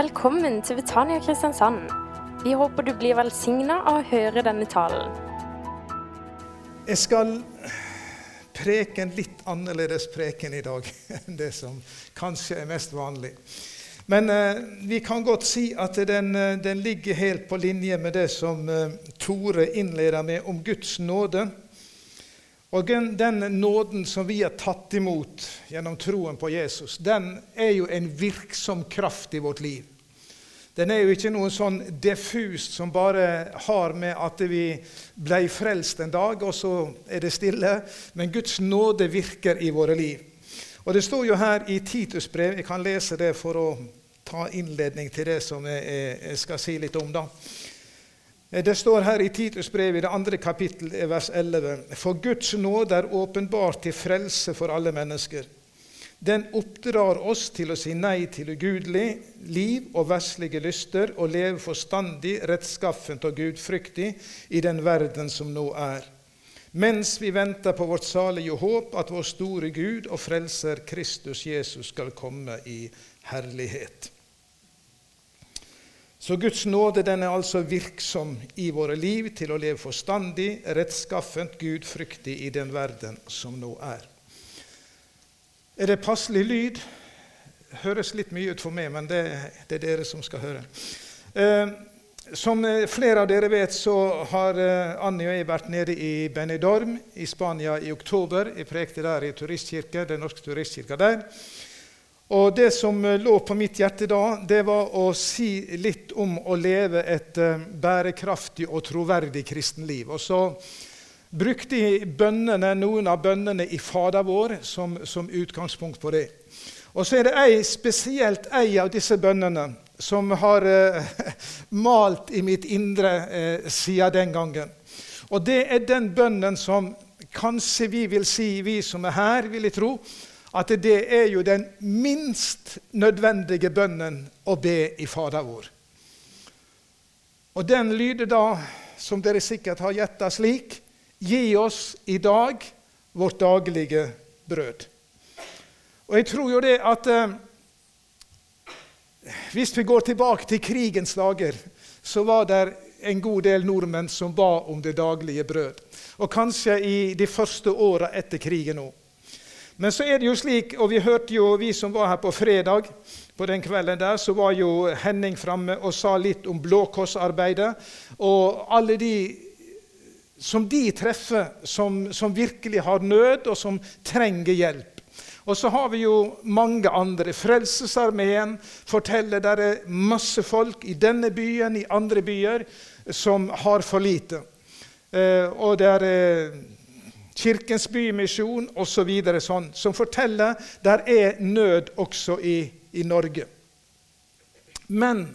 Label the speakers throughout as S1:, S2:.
S1: Velkommen til Betania Kristiansand. Vi håper du blir velsigna av å høre denne talen.
S2: Jeg skal preke en litt annerledes preken i dag enn det som kanskje er mest vanlig. Men eh, vi kan godt si at den, eh, den, ligger helt på linje med det som eh, Tore innleder med om Guds nåde. Og den, den nåden som vi har tatt imot gjennom troen på Jesus, den er jo en virksom kraft i vårt liv. Den er jo ikke noe sånn diffust som bare har med at vi ble frelst en dag, og så er det stille. Men Guds nåde virker i våre liv. Og Det står jo her i Titus brev Jeg kan lese det for å ta innledning til det som jeg, jeg skal si litt om. da. Det står her i Titus brev i det andre kapittel, vers 11.: For Guds nåde er åpenbart til frelse for alle mennesker. Den oppdrar oss til å si nei til ugudelig liv og verslige lyster og leve forstandig, rettskaffent og gudfryktig i den verden som nå er, mens vi venter på vårt salige håp, at vår store Gud og Frelser Kristus Jesus skal komme i herlighet. Så Guds nåde den er altså virksom i våre liv til å leve forstandig, rettskaffent, gudfryktig i den verden som nå er. Er det passelig lyd? Høres litt mye ut for meg, men det, det er dere som skal høre. Eh, som flere av dere vet, så har eh, Annie og jeg vært nede i Benidorm i Spania i oktober. Jeg prekte der i turistkirke, den norske turistkirka der. Og Det som eh, lå på mitt hjerte da, det var å si litt om å leve et uh, bærekraftig og troverdig kristenliv. Og så brukte jeg bønnene, noen av bønnene i Fader vår som, som utgangspunkt på det. Og så er det ei, spesielt ei av disse bønnene som har eh, malt i mitt indre eh, siden den gangen. Og det er den bønnen som kanskje vi vil si, vi som er her, vil jeg tro, at det er jo den minst nødvendige bønnen å be i Fader vår. Og den lyder da, som dere sikkert har gjetta, slik Gi oss i dag vårt daglige brød. Og jeg tror jo det at eh, hvis vi går tilbake til krigens dager, så var det en god del nordmenn som ba om det daglige brød. Og kanskje i de første åra etter krigen òg. Men så er det jo slik, og vi hørte jo, vi som var her på fredag, på den kvelden der, så var jo Henning framme og sa litt om Blå Kors-arbeidet. Og alle de som de treffer, som, som, virkelig har nød, og som trenger hjelp. Og så har vi jo mange andre. Frelsesarmeen forteller det er masse folk i denne byen, i andre byer, som har for lite. Eh, og det er Kirkens Bymisjon osv. Så sånn, som forteller der er nød også i, i Norge. Men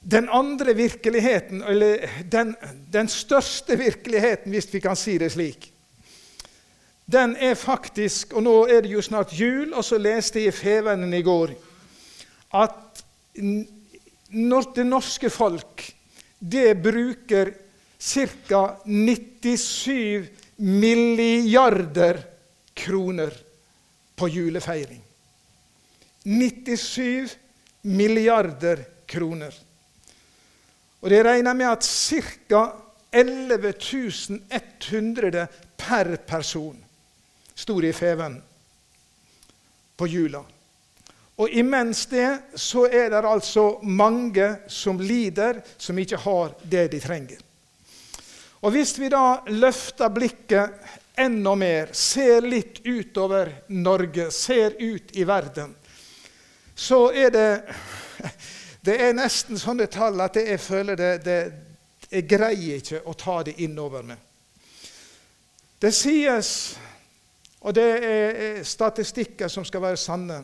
S2: den andre virkeligheten, eller den, den, største virkeligheten, hvis vi kan si det slik, den er faktisk Og nå er det jo snart jul, og så leste jeg i Fevennen i går at det norske folk det bruker ca. 97 milliarder kroner på julefeiring. 97 milliarder kroner. Og det regner med at ca. 11 100 per person sto i Feven på jula. Og imens det så er det altså mange som lider, som ikke har det de trenger. Og Hvis vi da løfter blikket enda mer, ser litt utover Norge, ser ut i verden, så er det det er nesten sånne tall at jeg føler det, det, Jeg greier ikke å ta det innover meg. Det sies, og det er statistikker som skal være sanne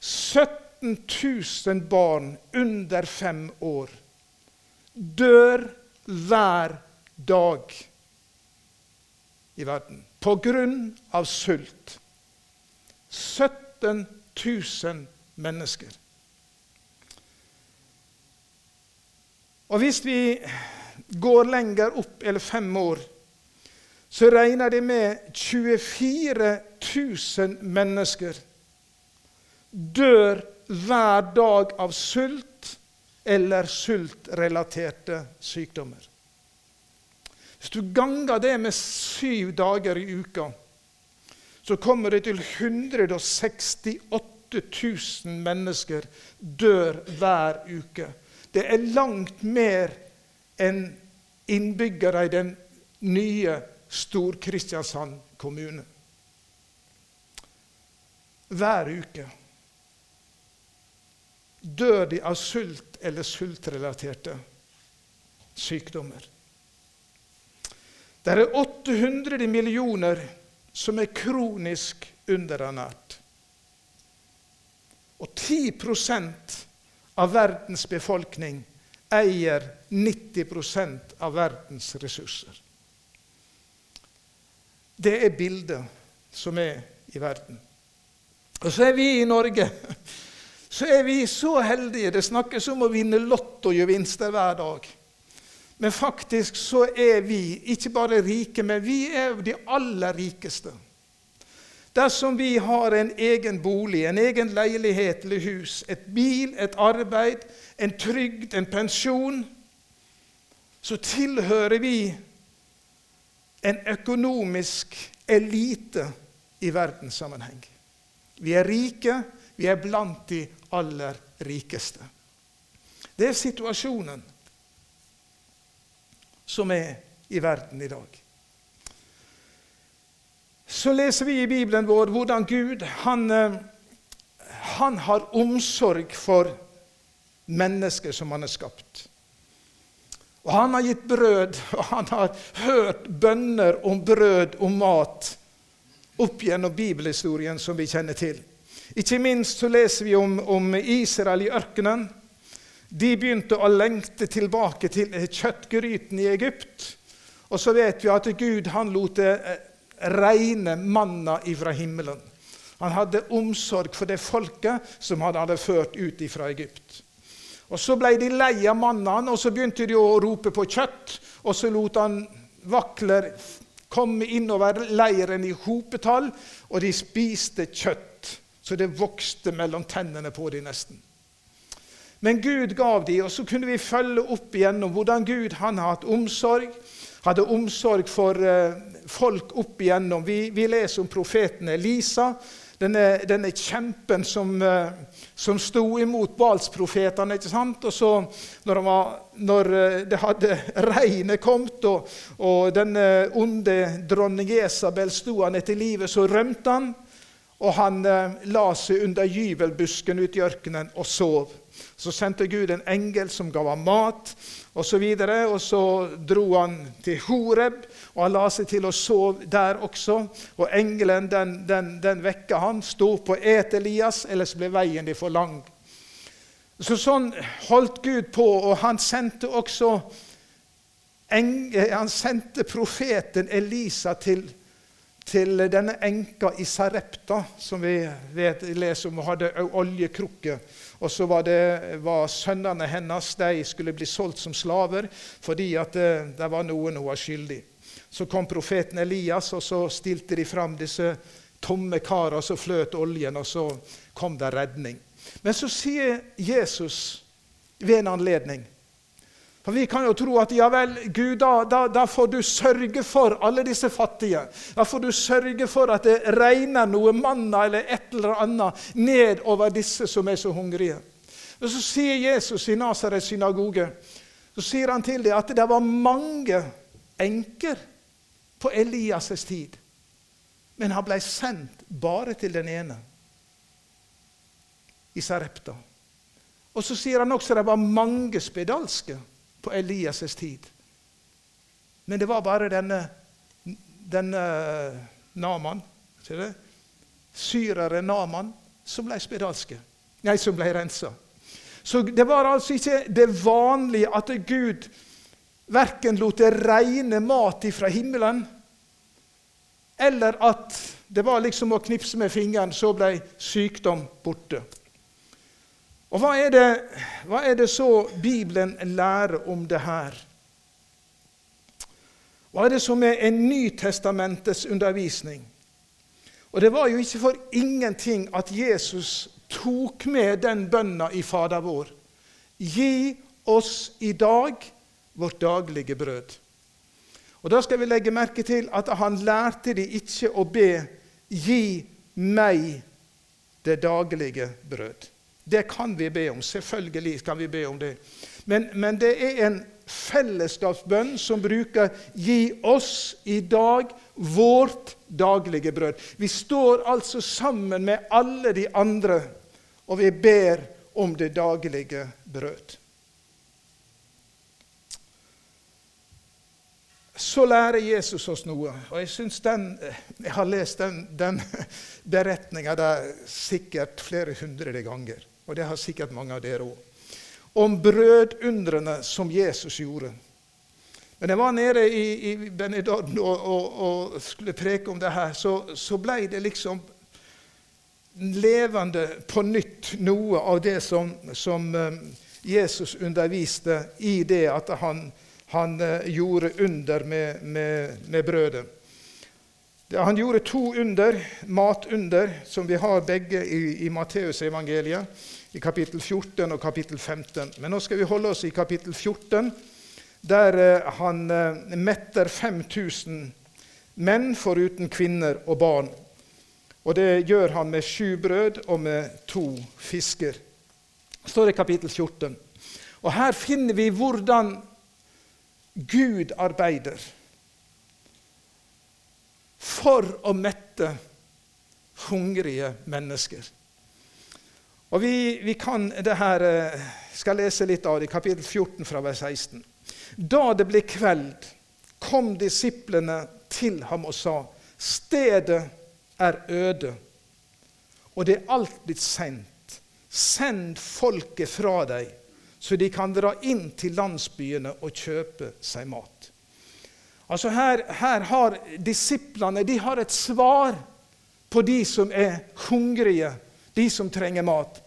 S2: 17 000 barn under fem år dør hver dag i verden på grunn av sult. 17 000 mennesker. Og hvis vi går lenger opp, eller fem år, så regner de med 24 000 mennesker dør hver dag av sult eller sultrelaterte sykdommer. Hvis du ganger det med syv dager i uka, så kommer det til 168 000 mennesker dør hver uke. Det er langt mer enn innbyggere i den nye Stor-Kristiansand kommune. Hver uke dør de av sult eller sultrelaterte sykdommer. Det er 800 millioner som er kronisk underernært. Og 10% av verdens befolkning eier 90% av verdens ressurser. Det er bildet som er i verden. Og så er vi i Norge så er vi så heldige. Det snakkes om å vinne lottogevinster hver dag. Men faktisk så er vi ikke bare rike, men vi er de aller rikeste. Dersom vi har en egen bolig, en egen leilighet eller hus, et bil, et arbeid, en trygd, en pensjon, så tilhører vi en økonomisk elite i verdenssammenheng. Vi er rike, vi er blant de aller rikeste. Det er situasjonen som er i verden i dag. Så leser vi i Bibelen vår hvordan Gud han, eh, han har omsorg for mennesker som han har skapt. Og han har gitt brød, og han har hørt bønner om brød og mat opp gjennom bibelhistorien som vi kjenner til. Ikke minst så leser vi om, om Israel i ørkenen. De begynte å lengte tilbake til kjøttgryten i Egypt. Og så vet vi at Gud han lot det eh, regne manna fra himmelen. Han hadde omsorg for det folket som han hadde ført ut fra Egypt. Og Så ble de lei av mannen, og så begynte de å rope på kjøtt. Og så lot han vakler komme innover leiren i hopetall, og de spiste kjøtt. Så det vokste mellom tennene på dem nesten. Men Gud gav dem, og så kunne vi følge opp igjennom hvordan Gud han har hatt omsorg. Hadde omsorg for uh, folk opp igjennom. Vi, vi, leser om profeten Elisa, denne, denne kjempen som, uh, som sto imot Balsprofetene. ikke sant? Og så, når, var, når uh, det hadde regnet kommet, og, og denne onde dronning Esabel sto han etter livet, så rømte han. Og han la seg under gyvelbusken ute i ørkenen og sov. Så sendte Gud en engel som ga ham mat osv. Og, så og så dro han til Horeb, og han la seg til å sove der også. Og engelen den, den, den vekka han. Stå på et Elias, ellers ble veien din for lang. Så Sånn holdt Gud på, og han sendte også han sendte profeten Elisa til, til denne enka i Sarepta, som vi vet, leser om, og hadde oljekrukke. Og så var, det, var sønnene hennes de skulle bli solgt som slaver fordi at det, eh, det var noen hun var skyldig. Så kom profeten Elias, og så stilte de fram disse tomme karene så fløt oljen, og så kom det redning. Men så sier Jesus ved en anledning for Vi kan jo tro at ja vel, Gud, da, da, da, får du sørge for alle disse fattige. Da får du sørge for at det regner noe manna eller et eller annet ned over disse som er så hungrige. Og Så sier Jesus i Nasarets synagoge så sier han til dem at det var mange enker på Elias' tid. Men han ble sendt bare til den ene, i Sarepta. Og så sier han også at det var mange spedalske på Elias' tid. Men det var bare denne, denne Naman, syreren Naman, som ble spedalske. Nei, som ble rensa. Så det var altså ikke det vanlige at Gud verken lot det regne mat ifra himmelen, eller at det var liksom å knipse med fingeren, så ble sykdom borte. Og hva er, det, hva er det så Bibelen lærer om det her? Hva er det som er en Nytestamentets undervisning? Og Det var jo ikke for ingenting at Jesus tok med den bønna i Fader vår. Gi oss i dag vårt daglige brød. Og Da skal vi legge merke til at han lærte de ikke å be 'gi meg det daglige brød'. Det kan vi be om. Selvfølgelig kan vi be om det. Men, men det er en fellesskapsbønn som bruker 'gi oss i dag vårt daglige brød'. Vi står altså sammen med alle de andre, og vi ber om det daglige brød. Så lærer Jesus oss noe. Og Jeg syns den, jeg har lest den, den beretninga sikkert flere hundre ganger. Og det har sikkert mange av dere òg om brødundrene som Jesus gjorde. Men jeg var nede i, i Benidorm og, og, og, skulle preke om det her, så, så ble det liksom levende på nytt noe av det som, som um, Jesus underviste i det at han, han uh, gjorde under med, med, med brødet. Han gjorde to under, matunder, som vi har begge i, i Matteusevangeliet i kapittel 14 og kapittel 15. Men nå skal vi holde oss i kapittel 14, der eh, han eh, metter 5000 menn foruten kvinner og barn. Og det gjør han med sju brød og med to fisker. Det står i kapittel 14. Og her finner vi hvordan Gud arbeider for å mette hungrige mennesker. Og vi, vi kan det her, eh, skal lese litt av det, i kapittel 14 fra vers 16. Da det ble kveld, kom disiplene til ham og sa:" Stedet er øde, og det er alt blitt sendt. Send folket fra deg, så de kan dra inn til landsbyene og kjøpe seg mat. Altså her, her har disiplene de har et svar på de som er hungrige, de som trenger mat.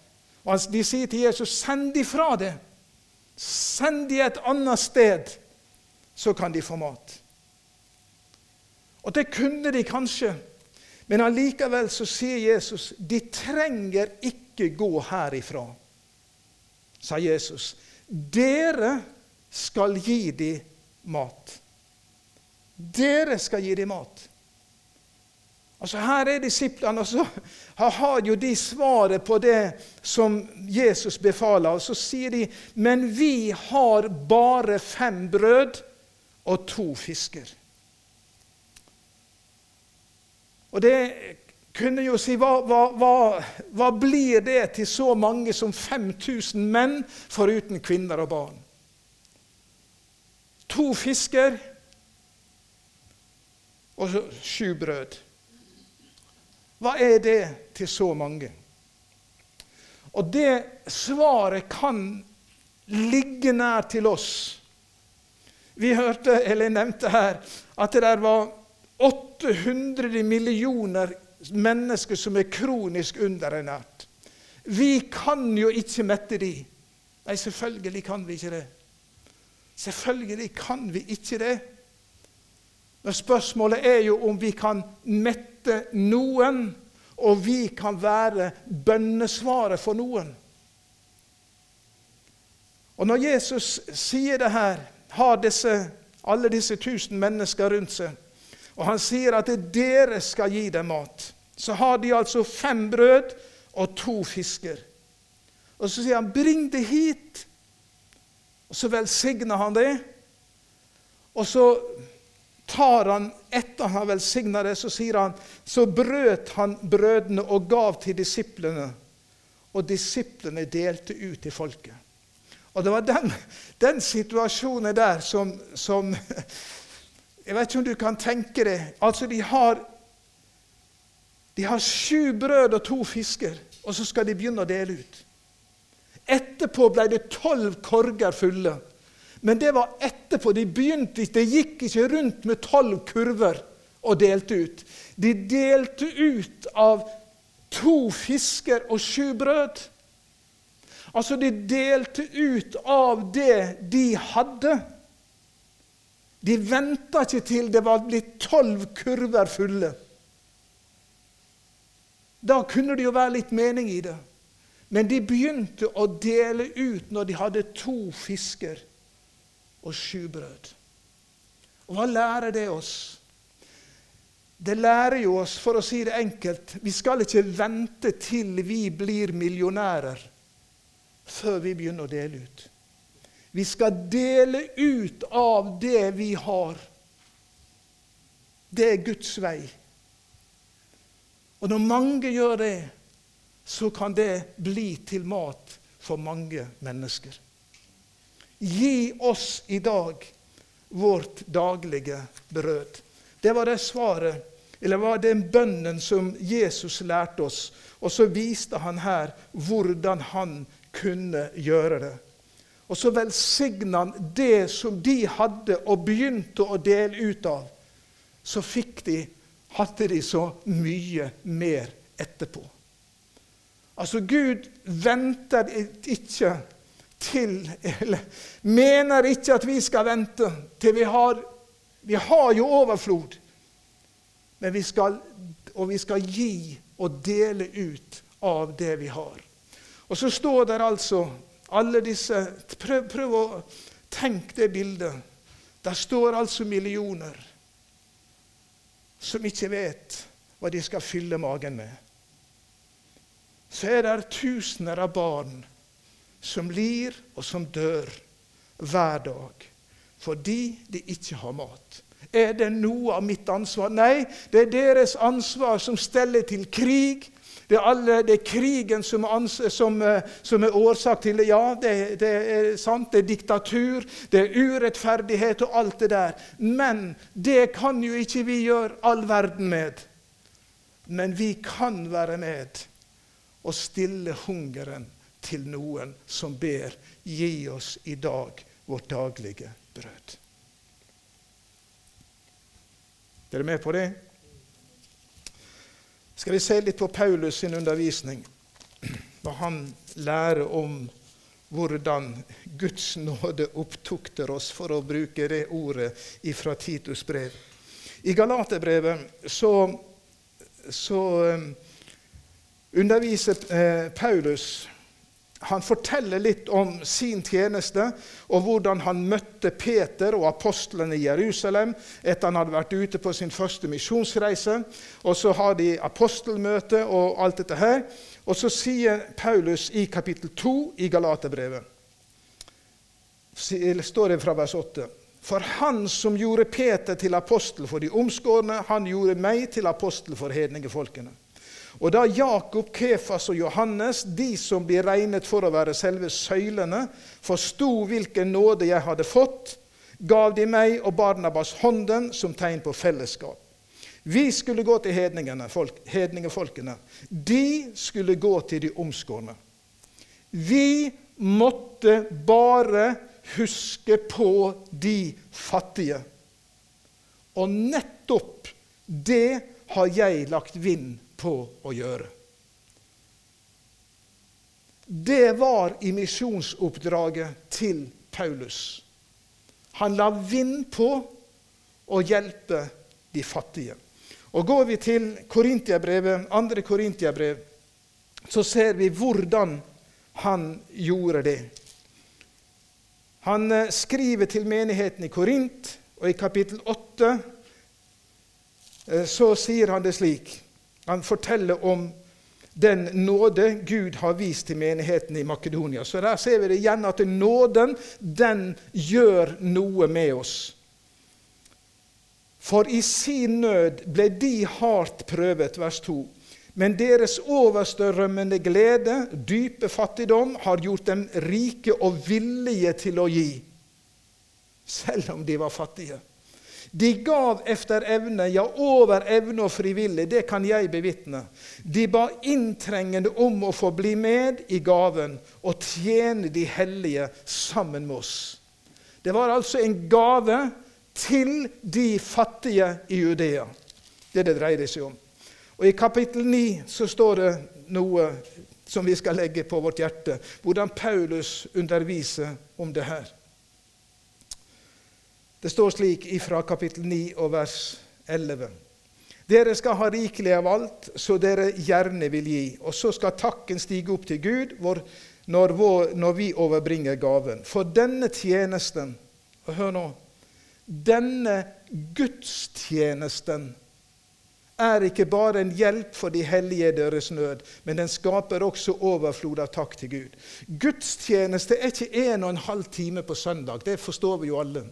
S2: Og De sier til Jesus, 'Send de fra det. Send de et annet sted, så kan de få mat.' Og det kunne de kanskje, men allikevel så sier Jesus, 'De trenger ikke gå herifra', sa Jesus. 'Dere skal gi dem mat.' Dere skal gi dem mat. Altså Her er disiplene, og så har jo de svaret på det som Jesus befaler. Og så sier de, 'Men vi har bare fem brød og to fisker'. Og det kunne jo si hva, hva, hva, hva blir det til så mange som 5000 menn foruten kvinner og barn? To fisker og sju brød. Hva er det til så mange? Og det svaret kan ligge nær til oss. Vi hørte, eller nevnte her at det der var 800 millioner mennesker som er kronisk underernært. Vi kan jo ikke mette de. Nei, selvfølgelig kan vi ikke det. Selvfølgelig kan vi ikke det. Men spørsmålet er jo om vi kan mette noen, og vi kan være bønnesvaret for noen. Og Når Jesus sier det her, har disse, alle disse tusen mennesker rundt seg, og han sier at dere skal gi dem mat, så har de altså fem brød og to fisker. Og så sier han, 'Bring det hit.' Og så velsigner han det. Og så tar han, etter han har velsigna det, så sier han, så brøt han brødene og gav til disiplene. Og disiplene delte ut til folket. Og det var den, den situasjonen der som, som, Jeg vet ikke om du kan tenke det. Altså, de har, de har sju brød og to fisker, og så skal de begynne å dele ut. Etterpå ble det tolv korger fulle. Men det var etterpå. De begynte ikke, De gikk ikke rundt med tolv kurver og delte ut. De delte ut av to fisker og sju brød. Altså, de delte ut av det de hadde. De venta ikke til det var blitt tolv kurver fulle. Da kunne det jo være litt mening i det. Men de begynte å dele ut når de hadde to fisker og sju brød. Og hva lærer det oss? Det lærer jo oss, for å si det enkelt, vi skal ikke vente til vi blir millionærer før vi begynner å dele ut. Vi skal dele ut av det vi har. Det er Guds vei. Og når mange gjør det, så kan det bli til mat for mange mennesker. Gi oss i dag vårt daglige brød. Det var det svaret, eller var den bønnen som Jesus lærte oss. Og så viste han her hvordan han kunne gjøre det. Og så velsigna han det som de hadde og begynte å dele ut av. Så fikk de, hadde de så mye mer etterpå. Altså, Gud venter ikke til Eller mener ikke at vi skal vente til vi har Vi har jo overflod. Men vi skal, og vi skal gi og dele ut av det vi har. Og så står der altså alle disse Prøv, prøv å tenke det bildet. Der står altså millioner som ikke vet hva de skal fylle magen med. Så er det tusener av barn som lir og som dør hver dag fordi de ikke har mat. Er det noe av mitt ansvar? Nei, det er deres ansvar som steller til krig det er, alle, det er krigen som, som, eh, som, er årsak til det. Ja, det, det, er sant. Det er diktatur, det er urettferdighet og alt det der. Men det kan jo ikke vi gjøre all verden med. Men vi kan være med og stille hungeren til noen som ber gi oss i dag vårt daglige brød. Er dere med på det? skal vi se litt på Paulus sin undervisning, hva han lærer om hvordan Guds nåde opptukter oss, for å bruke det ordet fra Titus brev. I Galaterbrevet så, så um, underviser eh, Paulus han forteller litt om sin tjeneste og hvordan han møtte Peter og apostlene i Jerusalem etter han hadde vært ute på sin første misjonsreise. Og Så har de apostelmøte og alt dette her. Og så sier Paulus i kapittel 2 i Galaterbrevet, står det fra vers 8 For han som gjorde Peter til apostel for de omskårne, han gjorde meg til apostel for hedningefolkene. Og da Jakob, Kefas og Johannes, de som blir regnet for å være selve søylene, forsto hvilken nåde jeg hadde fått, gav de meg og Barnabas hånden som tegn på fellesskap. Vi skulle gå til hedningene, folk, hedningefolkene. De skulle gå til de omskårne. Vi måtte bare huske på de fattige. Og nettopp det har jeg lagt vind på å gjøre. Det var i misjonsoppdraget til Paulus. Han la vind på å hjelpe de fattige. Og Går vi til Korintiabrevet, andre Korintiabrev, så ser vi hvordan han gjorde det. Han eh, skriver til menigheten i Korint, og i kapittel 8 eh, så sier han det slik han forteller om den nåde Gud har vist til menigheten i Makedonia. Så Der ser vi det igjen at nåden den gjør noe med oss. For i sin nød ble de hardt prøvet, vers 2. Men deres overstrømmende glede, dype fattigdom, har gjort dem rike og villige til å gi, selv om de var fattige. De gav efter evne, ja, over evne og frivillig. Det kan jeg bevitne. De ba inntrengende om å få bli med i gaven og tjene de hellige sammen med oss. Det var altså en gave til de fattige i Judea. Det det dreide seg om. Og I kapittel 9 så står det noe som vi skal legge på vårt hjerte, hvordan Paulus underviser om det her. Det står slik ifra kapittel 9 og vers 11. Dere skal ha rikelig av alt, så dere gjerne vil gi. Og så skal takken stige opp til Gud vår, når, vår, når, vi overbringer gaven. For denne tjenesten og Hør nå. Denne gudstjenesten er ikke bare en hjelp for de hellige deres nød, men den skaper også overflod av takk til Gud. Gudstjeneste er ikke en og en halv time på søndag. Det forstår vi jo alle.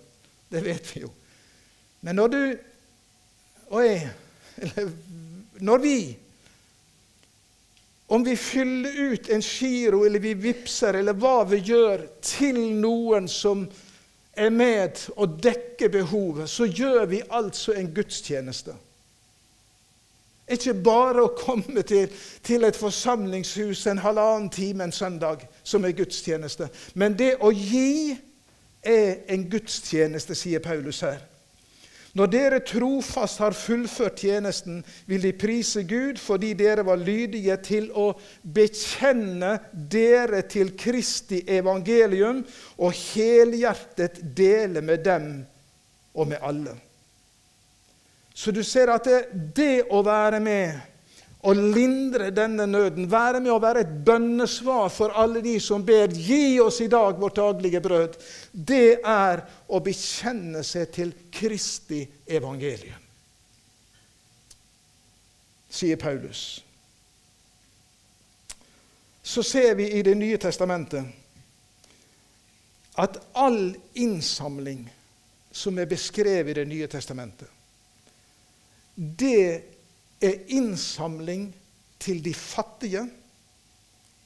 S2: Det vet vi jo. Men når du og jeg, eller når vi om vi fyller ut en giro, eller vi vippser, eller hva vi gjør, til noen som er med og dekker behovet, så gjør vi altså en gudstjeneste. Ikke bare å komme til, til, et forsamlingshus en halvannen time en søndag, som er gudstjeneste. Men det å gi er en gudstjeneste, sier Paulus her. Når dere trofast har fullført tjenesten, vil de prise Gud fordi dere var lydige til å bekjenne dere til Kristi evangelium og helhjertet dele med dem og med alle. Så du ser at det, det å være med å lindre denne nøden, være med å være et bønnesvar for alle de som ber 'Gi oss i dag vårt daglige brød', det er å bekjenne seg til Kristi evangelium, sier Paulus. Så ser vi i Det nye testamentet at all innsamling som er beskrevet i Det nye testamentet, det er innsamling til de fattige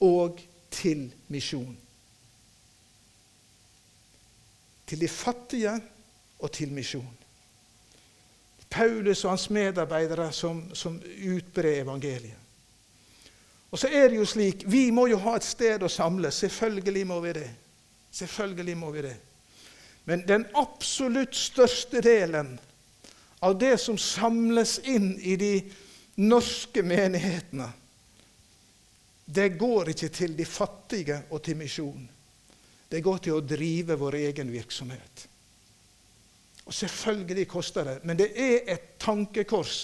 S2: og til misjon. Til de fattige og til misjon. Paulus og hans medarbeidere som, som utbrer evangeliet. Og så er det jo slik, Vi må jo ha et sted å samles. Selvfølgelig må vi det. Selvfølgelig må vi det. Men den absolutt største delen av det som samles inn i de norske menighetene, det går ikke til de fattige og til misjon. Det går til å drive vår egen virksomhet. Og Selvfølgelig koster det, men det er et tankekors.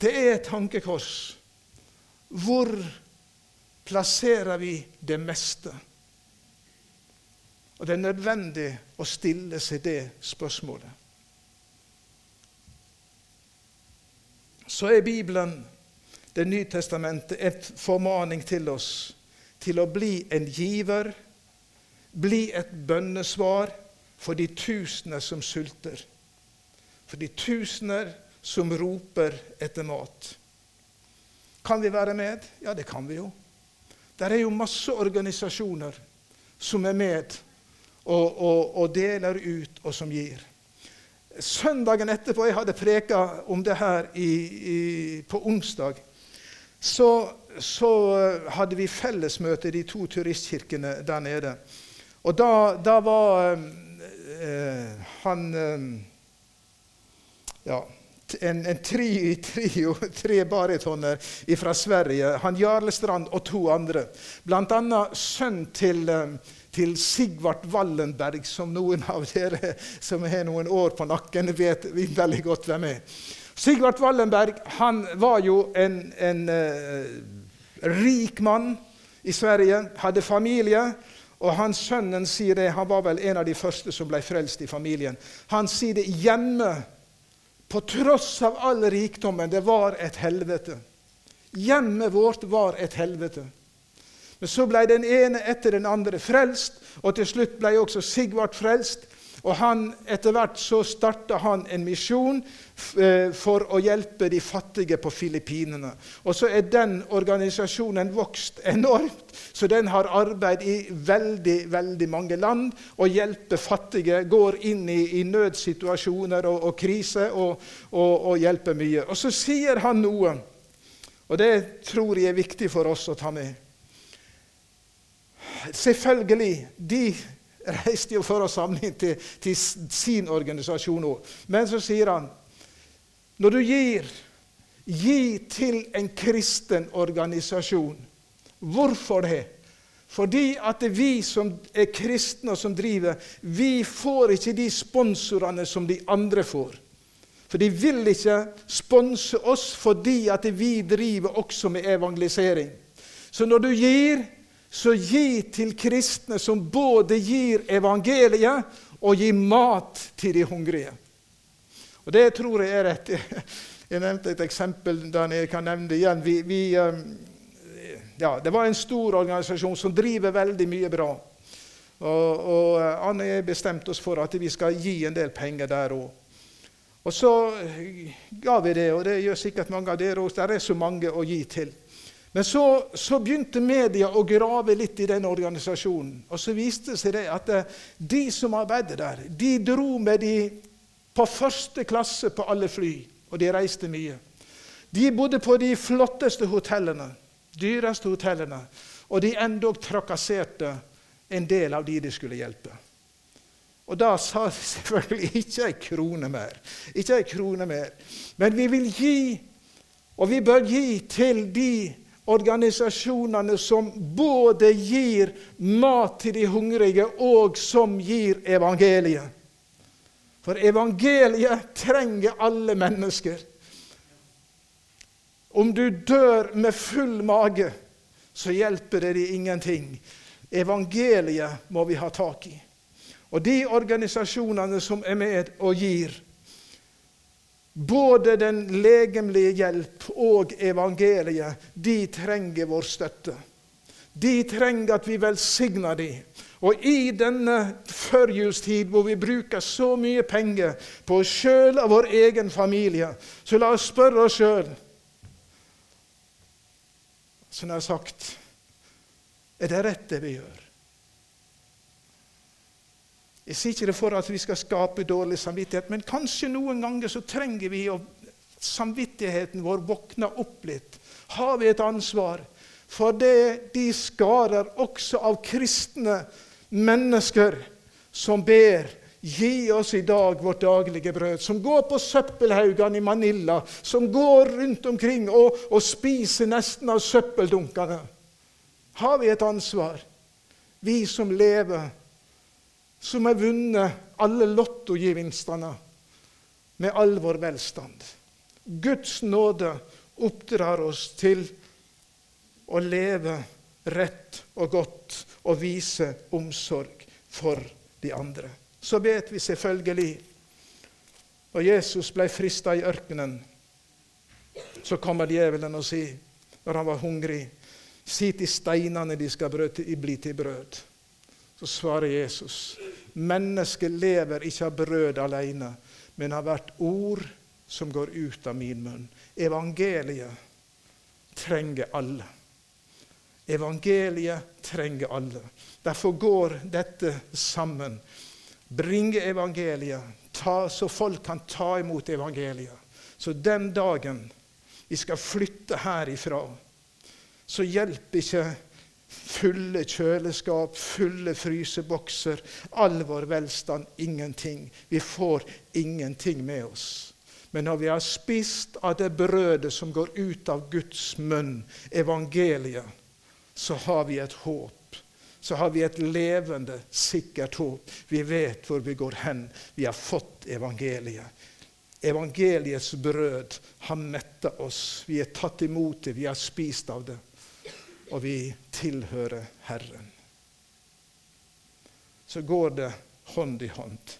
S2: Det er et tankekors. Hvor plasserer vi det meste? Og Det er nødvendig å stille seg det spørsmålet. Så er Bibelen, Det nye testamentet, et formaning til oss til å bli en giver, bli et bønnesvar for de tusener som sulter, for de tusener som roper etter mat. Kan vi være med? Ja, det kan vi jo. Det er jo masse organisasjoner som er med og, og, og deler ut, og som gir. Søndagen etterpå jeg hadde preka om det her i, i, på onsdag, så, så, hadde vi fellesmøte de to turistkirkene der nede. Og da, da var eh, han eh, Ja, en, en tri, trio, tre baritoner fra Sverige. Han Jarle Strand og to andre. Blant annet sønn til eh, til Sigvart Wallenberg, som noen av dere som har noen år på nakken, vet veldig godt hvem er. Sigvart Wallenberg han var jo en, en uh, rik mann i Sverige, hadde familie. Og hans sønnen sier det, han var vel en av de første som ble frelst i familien. Han sier det hjemme, på tross av all rikdommen, det var et helvete. Hjemmet vårt var et helvete. Men så ble den ene etter den andre frelst, og til slutt ble også Sigvart frelst. Og han, etter hvert så starta han en misjon eh, for å hjelpe de fattige på Filippinene. Og så er den organisasjonen vokst enormt, så den har arbeid i veldig veldig mange land og hjelper fattige. Går inn i, i nødsituasjoner og, og krise og, og, og hjelper mye. Og så sier han noe, og det tror jeg er viktig for oss å ta med. Selvfølgelig, de reiste jo for å samle inn til, til sin organisasjon òg. Men så sier han når du gir, gi til en kristen organisasjon. Hvorfor det? Fordi at vi som er kristne og som driver, vi får ikke de sponsorene som de andre får. For de vil ikke sponse oss fordi at vi driver også med evangelisering. Så når du gir, så gi til kristne som både gir evangeliet og gir mat til de hungrige. Og det tror jeg er rett. Jeg nevnte et eksempel der jeg kan nevne det igjen. Vi, vi, eh, ja, det var en stor organisasjon som driver veldig mye bra. Og, og eh, Anne og jeg bestemte oss for at vi skal gi en del penger der òg. Og så ga vi det, og det gjør sikkert mange av dere òg. Det er så mange å gi til. Men så, så, begynte media å grave litt i den organisasjonen. Og så viste seg det at eh, de som arbeidet der, de dro med de på første klasse på alle fly. Og de reiste mye. De bodde på de flotteste hotellene, dyreste hotellene. Og de endog trakasserte en del av de de skulle hjelpe. Og da sa de selvfølgelig ikke ei krone mer. Ikke ei krone mer. Men vi vil gi, og vi bør gi til de organisasjonene som både gir mat til de hungrige, og som gir evangeliet. For evangeliet trenger alle mennesker. Om du dør med full mage, så hjelper det deg ingenting. Evangeliet må vi ha tak i. Og de organisasjonene som er med og gir både den legemlige hjelp og evangeliet, de trenger vår støtte. De trenger at vi velsigner dem. Og i denne førjulstid hvor vi bruker så mye penger på oss sjøl og vår egen familie, så la oss spørre oss sjøl Som jeg har sagt er det rett, det vi gjør? Jeg sier ikke det for at vi skal skape dårlig samvittighet, men kanskje noen ganger så trenger vi å samvittigheten vår våkne opp litt. Har vi et ansvar? For det de skarer også av kristne mennesker som ber Gi oss i dag vårt daglige brød. Som går på søppelhaugene i Manila, som går rundt omkring og, og spiser nesten av søppeldunkene. Har vi et ansvar, vi som lever som har vunnet alle lottogevinstene med all vår velstand. Guds nåde oppdrar oss til å leve rett og godt og vise omsorg for de andre. Så vet vi selvfølgelig Når Jesus ble frista i ørkenen, så kommer djevelen og sier, når han var hungrig, si til steinene de skal bli til brød. Så svarer Jesus mennesket lever ikke av brød alene, men av hvert ord som går ut av min munn. Evangeliet trenger alle. Evangeliet trenger alle. Derfor går dette sammen. Bringe evangeliet, ta, så folk kan ta imot evangeliet. Så den dagen vi skal flytte herifra, så hjelper ikke Fulle kjøleskap, fulle frysebokser. All vår velstand ingenting. Vi får ingenting med oss. Men når vi har spist av det brødet som går ut av Guds munn, evangeliet, så har vi et håp. Så har vi et levende, sikkert håp. Vi vet hvor vi går hen. Vi har fått evangeliet. Evangeliets brød har metta oss. Vi er tatt imot det, vi har spist av det og vi tilhører Herren. Så går det hånd i hånd.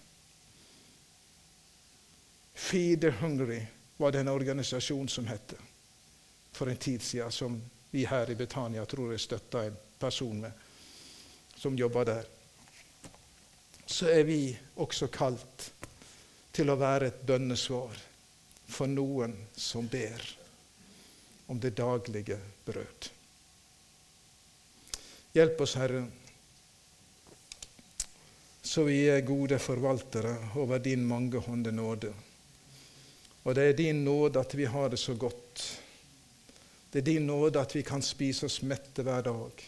S2: Feed the Hungry var det en organisasjon som het for en tid siden, som vi her i Betania tror jeg støtta en person med, som jobber der. Så er vi også kalt til å være et bønnesvar for noen som ber om det daglige brød. Hjelp oss, Herre, så vi er gode forvaltere over din mangehånde nåde. Og det er din nåde at vi har det så godt. Det er din nåde at vi kan spise oss mette hver dag.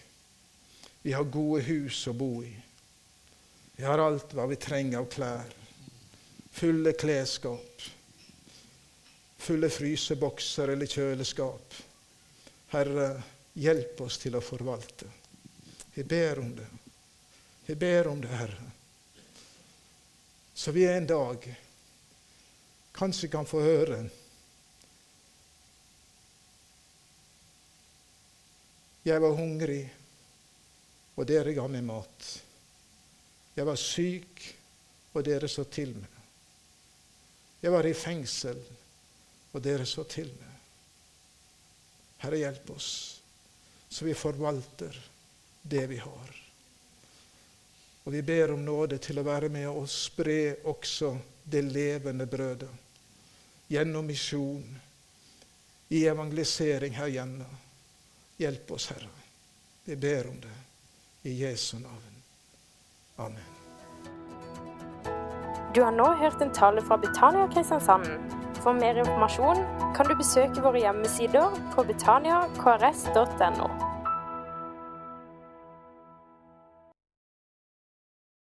S2: Vi har gode hus å bo i. Vi har alt hva vi trenger av klær. Fulle klesskap. Fulle frysebokser eller kjøleskap. Herre, hjelp oss til å forvalte. Jeg ber om det. Jeg ber om det, Herre. Så vi en dag kanskje kan få høre Jeg var hungrig, og dere ga meg mat. Jeg var syk, og dere så til meg. Jeg var i fengsel, og dere så til meg. Herre, hjelp oss, så vi forvalter det vi har. Og vi ber om nåde til å være med og spre også det levende brødet gjennom misjon, i evangelisering her hjemme. Hjelp oss, Herre. Vi ber om det i Jesu navn. Amen.
S1: Du har nå hørt en tale fra Betania Kristiansand. For mer informasjon kan du besøke våre hjemmesider på betaniakrs.no.